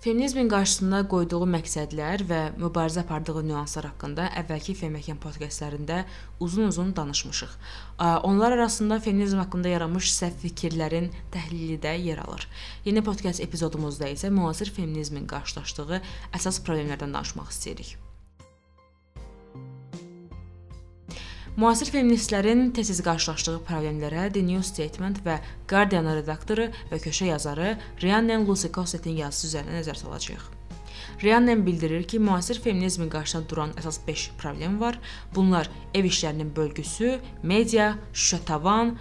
Feminizmin qarşısında qoyduğu məqsədlər və mübarizə apardığı nüanslar haqqında əvvəlki Feməkan podkastlərində uzun-uzun danışmışıq. Onlar arasında feminizm haqqında yaranmış səhv fikirlərin təhlili də yer alır. Yeni podkast epizodumuzda isə müasir feminizmin qarşılaşdığı əsas problemlərdən danışmaq istəyirik. Müasir feministlərin tez-tez qarşılaşdığı problemlərə The New Statement və Guardian redaktoru və köşə yazarı Rhiannon Lucy Cossetin yazısı üzərinə nəzər salacağıq. Rhiannon bildirir ki, müasir feminizmin qarşısında duran əsas 5 problem var. Bunlar ev işlərinin bölgüsü, media, şüşə tavan,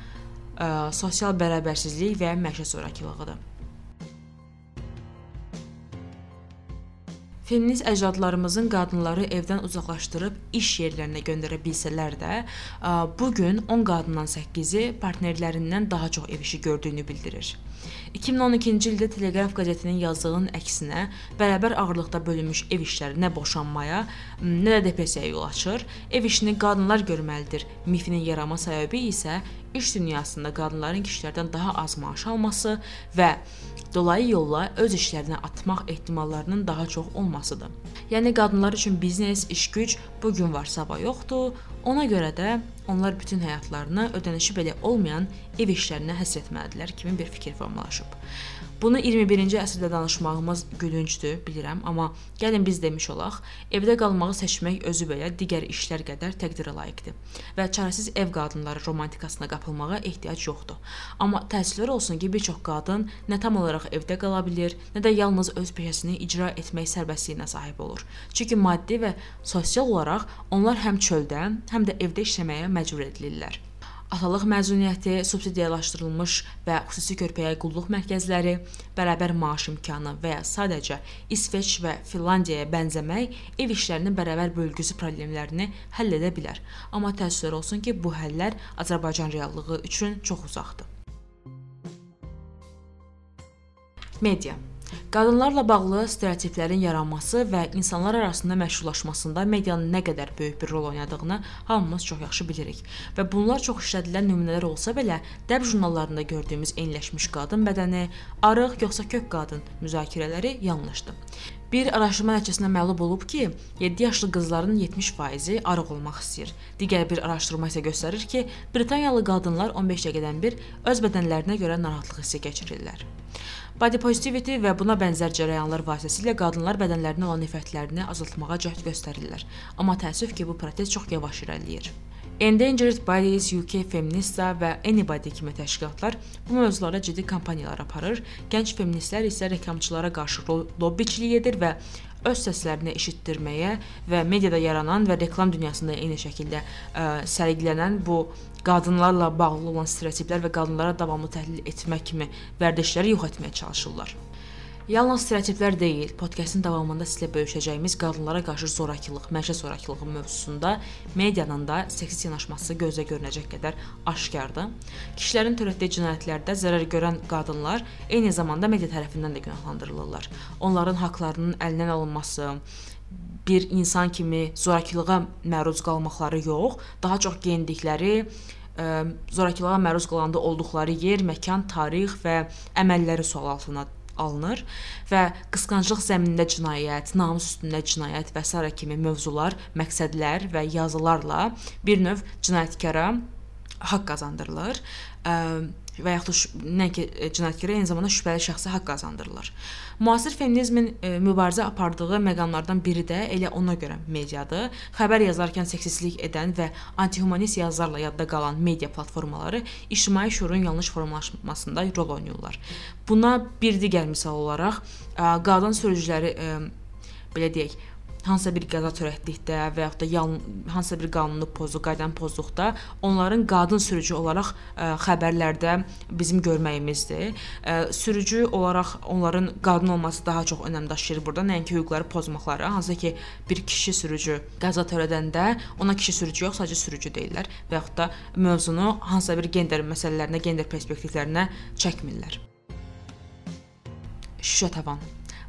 ə, sosial bərabərsizlik və məişət zorakılığıdır. Feminist əcdadlarımızın qadınları evdən uzaqlaşdırıb iş yerlərinə göndərə bilsələr də, bu gün 10 qadından 8-i partnerlərindən daha çox ev işi gördüyünü bildirir. 2012-ci ildə Teleqraf qəzetinin yazdığının əksinə, bərabər ağırlıqda bölünmüş ev işləri nə boşanmaya, nə də depressiyaya yol açır. Ev işini qadınlar görməlidir. Mifinin yaranma səbəbi isə iş dünyasında qadınların kişilərdən daha az maaş alması və dolayı yolla öz işlərinə atmaq ehtimallarının daha çox olmasıdır. Yəni qadınlar üçün biznes, iş-güc bu gün var, sabah yoxdur. Ona görə də onlar bütün həyatlarını ödənişi belə olmayan ev işlərinə həsr etməlidirlər kimi bir fikir formalaşıb. Bunu 21-ci əsrdə danışmağımız gülüncdür, bilirəm, amma gəlin biz demiş olaq, evdə qalmağı seçmək özü belə digər işlər qədər təqdirə layiqdir və çarəsiz ev qadınları romantikasına qapılmağa ehtiyac yoxdur. Amma təəssüflər olsun ki, bir çox qadın nə tam olaraq evdə qala bilir, nə də yalnız öz peşəsini icra etmək sərbəstliyinə sahib olur. Çünki maddi və sosial olaraq onlar həm çöldə, həm də evdə işləməyə məcbur edilirlər atalıq məzuniyyəti, subsidiyalaşdırılmış və xüsusi körpəyə qulluq mərkəzləri, bərabər maaş imkanı və ya sadəcə İsveç və Finlandiyaya bənzəmək ev işlərinin bərabər bölgüsü problemlərini həll edə bilər. Amma təəssüflər olsun ki, bu həllər Azərbaycan reallığı üçün çox uzaqdır. Media Qadınlarla bağlı stereotiplərin yaranması və insanlar arasında məşhurlaşmasında medianın nə qədər böyük bir rol oynadığını hamımız çox yaxşı bilirik. Və bunlar çox işlədilən nümunələr olsa belə, dəb jurnallarında gördüyümüz eyniləşmiş qadın bədəni, arıq yoxsa kök qadın müzakirələri yanlışdır. Bir araşdırma nəticəsində məlum olub ki, 7 yaşlı qızların 70%-i arıq olmaq istəyir. Digər bir araşdırma isə göstərir ki, Britaniyalı qadınlar 15 dəqiqədən bir öz bədənlərinə görə narahatlıq hissi keçirirlər. Body positivity və buna bənzər cərəyanlar vasitəsilə qadınlar bədənlərinə olan nifrətlərini azaltmağa cəhd göstərirlər. Amma təəssüf ki, bu proses çox yavaş irəliləyir. Endangered Bodies UK Feminista və Anybody kimi təşkilatlar bu mövzulara ciddi kampaniyalar aparır. Gənc feministlər isə reklamçılara qarşı lobbiçilik edir və öz səslərini eşitdirməyə və mediada yaranan və reklam dünyasında eyni şəkildə ə, sərgilənən bu qadınlarla bağlı olan stereotiplər və qadınlara davamlı təhlil etmək kimi vərdişləri yox etməyə çalışırlar. Yalnız stereotiplər deyil, podkastın davamında sizlə bölüşəcəyimiz qadınlara qarşı zorakılıq, məişət zorakılığı mövzusunda medianın da seksist yanaşması gözə görünəcək qədər aşkardır. Kişilərin törətdiyi cinayətlərdə zərər görən qadınlar eyni zamanda media tərəfindən də günahlandırılırlar. Onların haqlarının əlindən alınması, bir insan kimi zorakılığa məruz qalmaqları yox, daha çox geyindikləri zorakılığa məruz qalanda olduqları yer, məkan, tarix və əməlləri sual altına alınır və qısqanclıq zəminində cinayət, namus üstündə cinayət və s. kimi mövzular, məqsədlər və yazılarla bir növ cinayətkara haqq qazandırılır və yaxud da nəinki e, cinayətkara eyni zamanda şübhəli şəxsə haqq qazandırılır. Müasir feminizmin e, mübarizə apardığı məqamlardan biri də elə ona görə mediadır. Xəbər yazarkən seksistlik edən və antihumanist yazılarla yadda qalan media platformaları ictimai şuurun yanlış formalaşmasında rol oynayırlar. Buna bir digər misal olaraq qadın sürücüləri belə deyək, hansısa bir qəza törətdikdə və yaxud da yan, hansısa bir qanunu pozduq, qaydanı pozduqda onların qadın sürücü olaraq ə, xəbərlərdə bizim görməyimizdir. Ə, sürücü olaraq onların qadın olması daha çox önəm daşıyır burada, nəinki hüquqları pozmaqları. Hansı ki, bir kişi sürücü qəza törədəndə ona kişi sürücü yox, sadəcə sürücü deyirlər və yaxud da mövzunu hansısa bir gender məsələlərinə, gender perspektivlərinə çəkmirlər. Şüşə tavan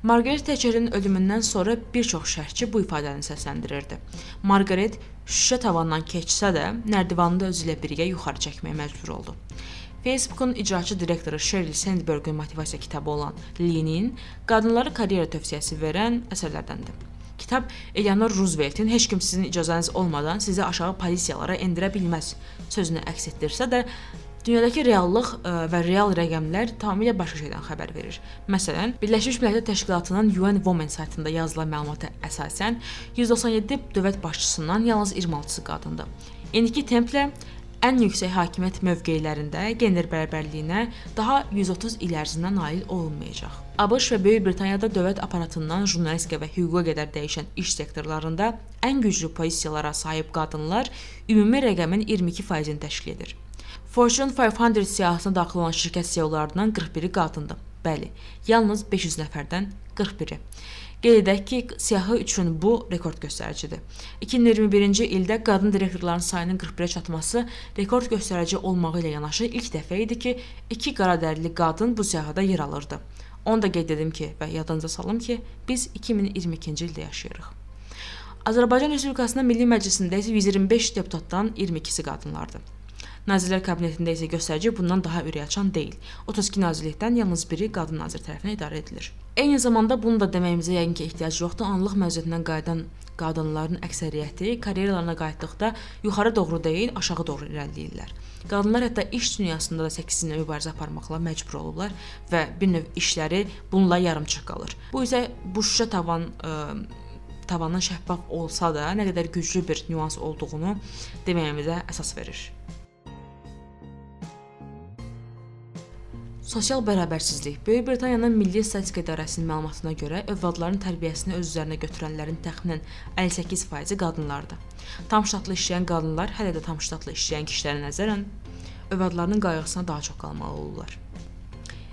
Margaret Thatcherin ölümündən sonra bir çox şərhçi bu ifadəni səsləndirirdi. Margaret şüşə tavandan keçsə də, nərdivanda özü ilə birgə yuxarı çəkməyə məcbur oldu. Facebookun icraçı direktoru Sheryl Sandbergin motivasiya kitabı olan Lenin qadınlara karyera tövsiyəsi verən əsərlərdəndir. Kitab Eleanor Rooseveltin heç kim sizin icazəniz olmadan sizi aşağı pozisiyalara endirə bilməz sözünü əks etdirsə də, Dünyadakı reallıq ə, və real rəqəmlər tamamilə başqa şeydən xəbər verir. Məsələn, Birləşmiş Millətlər Təşkilatının UN Women saytında yazılan məlumata əsasən 197 dövlət başçısından yalnız 26-sı qadındır. İndiki templə ən yüksək hakimiyyət mövqelərində gender bərabərliyinə daha 130 il ərzində nail olunmayacaq. ABŞ və Böyük Britaniyada dövlət aparatından jurnalistika və hüquqa qədər dəyişən iş sektorlarında ən güclü pozisiyalara sahib qadınlar ümumi rəqəmin 22%-ni təşkil edir. Fortune 500 siyahısına daxil olan şirkət CEO-larından 41-i qadındır. Bəli, yalnız 500 nəfərdən 41-i. Qeyd edək ki, siyahı üçün bu rekord göstəricidir. 2021-ci ildə qadın direktorların sayının 41-ə çatması rekord göstərici olmağı ilə yanaşı ilk dəfə idi ki, iki qaradərili qadın bu siyahıda yer alırdı. Onu da qeyd edim ki, və yadınıza salım ki, biz 2022-ci ildə yaşayırıq. Azərbaycan Respublikasının Milli Məclisində isə 125 deputatdan 22-si qadınlardır. Nazirlər Kabinetində isə göstərici bundan daha ürəkaçan deyil. 32 nazirlikdən yalnız biri qadın nazir tərəfindən idarə edilir. Eyni zamanda bunu da deməyimizə yəqin ki, ehtiyac yoxdur. Anlıq məvzuətindən qayıdan qadınların əksəriyyəti karyeralarına qayıtdıqda yuxarı doğru deyil, aşağı doğru irəliləyirlər. Qadınlar hətta iş dünyasında da səksizmlə mübarizə aparmaqla məcbur olurlar və bir növ işləri bununla yarımçıq qalır. Bu isə bu şüşə tavan ə, tavanın şəffaf olsa da nə qədər güclü bir nüans olduğunu deməyimizə əsas verir. Sosial bərabərsizlik. Böyük Britaniyanın Milli Statistika İdarəsinin məlumatına görə övladların tərbiyəsini öz üzərinə götürənlərin təxminən 58%-i qadınlardır. Tam ştatlı işləyən qadınlar hələ də tam ştatlı işləyən kişilərə nəzərən övladlarının qayğısına daha çox qalmalı olurlar.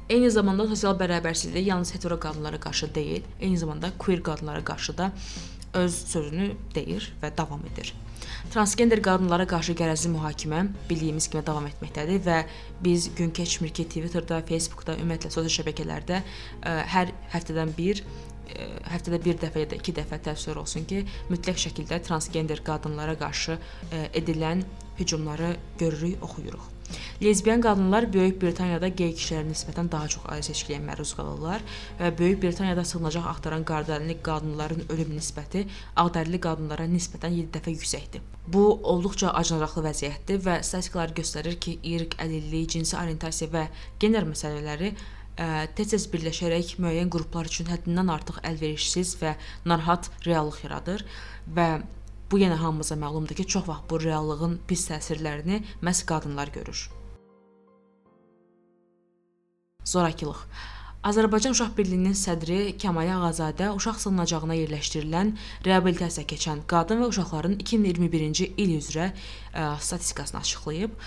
Eyni zamanda sosial bərabərsizlik yalnız hetero qadınlara qarşı deyil, eyni zamanda queer qadınlara qarşı da öz sözünü deyir və davam edir. Transgender qadınlara qarşı qərəzli mühakimə bildiyimiz kimi davam etməkdədir və biz gün keçmir ki, Twitterda, Facebookda, ümumiyyətlə sosial şəbəkələrdə ə, hər həftədən bir ə, həftədə bir dəfə ya da iki dəfə təsvir olsun ki, mütləq şəkildə transgender qadınlara qarşı ə, edilən hücumları görürük, oxuyuruq. Lezbiyan qadınlar Böyük Britaniyada qey kişilərə nisbətən daha çox ailə seçkiliyə məruz qalırlar və Böyük Britaniyada sığınacaq axtaran qardərli qadınların ölüm nisbəti ağdərli qadınlara nisbətən 7 dəfə yüksəkdir. Bu olduqca acınacaqlı vəziyyətdir və statistikalar göstərir ki, irq, əlillik, cinsi orientasiya və gender məsələləri tez-tez birləşərək müəyyən qruplar üçün həddindən artıq əlverişsiz və narahat reallıq yaradır və Bu yenə hamımıza məlumdur ki, çox vaxt bu reallığın pis təsirlərini məhz qadınlar görür. Zorakılıq. Azərbaycan Uşaq Birliyinin sədri Kəmal Ağazadə uşaq sığınacağına yerləşdirilən reabilitasiya keçən qadın və uşaqların 2021-ci il üzrə ə, statistikasını açıqlayıb.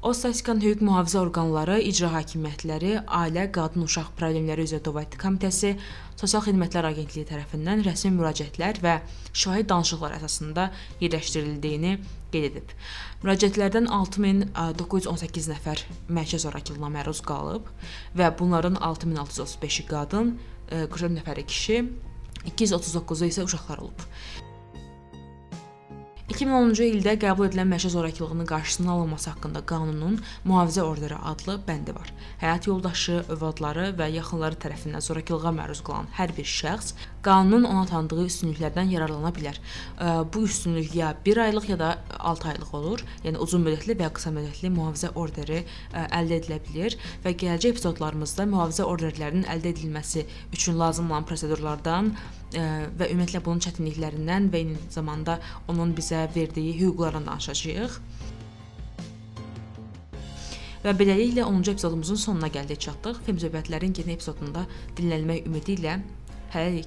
O statistikanın hüquq mühafizə orqanları, icra hakimiyyətləri, Ailə, Qadın, Uşaq Problemləri üzrə Dövlət Komitəsi, Sosial Xidmətlər Agentliyi tərəfindən rəsmi müraciətlər və şahid danışıqlar əsasında yerləşdirildiyini qeyd edib. Müraciətlərdən 6918 nəfər mərkəz zorakılığına məruz qalıb və bunların 6635-i qadın, 44 nəfəri kişi, 239-u isə uşaqlar olub. 2010-cu ildə qəbul edilən məişə zorakılığının qarşısının alınması haqqında qanunun mühafizə orderi adlı bəndi var. Həyat yoldaşı, övladları və yaxınları tərəfindən zorakılığa məruz qalan hər bir şəxs qanunun ona tanıdığı üstünlüklərdən yararlana bilər. Bu üstünlük ya 1 aylıq ya da 6 aylıq olur. Yəni uzun müddətli və ya qısa müddətli mühafizə orderi əldə edilə bilər və gələcək epizodlarımızda mühafizə orderlərinin əldə edilməsi üçün lazım olan prosedurlardan və ümumiyyətlə bunun çətinliklərindən və eyni zamanda onun bizə verdiyi hüquqlardan danışacağıq. Və beləliklə 10-cu epizodumuzun sonuna gəldik çatdıq. Film söhbətlərin yeni epizodunda dinlənmək ümidi ilə Hey.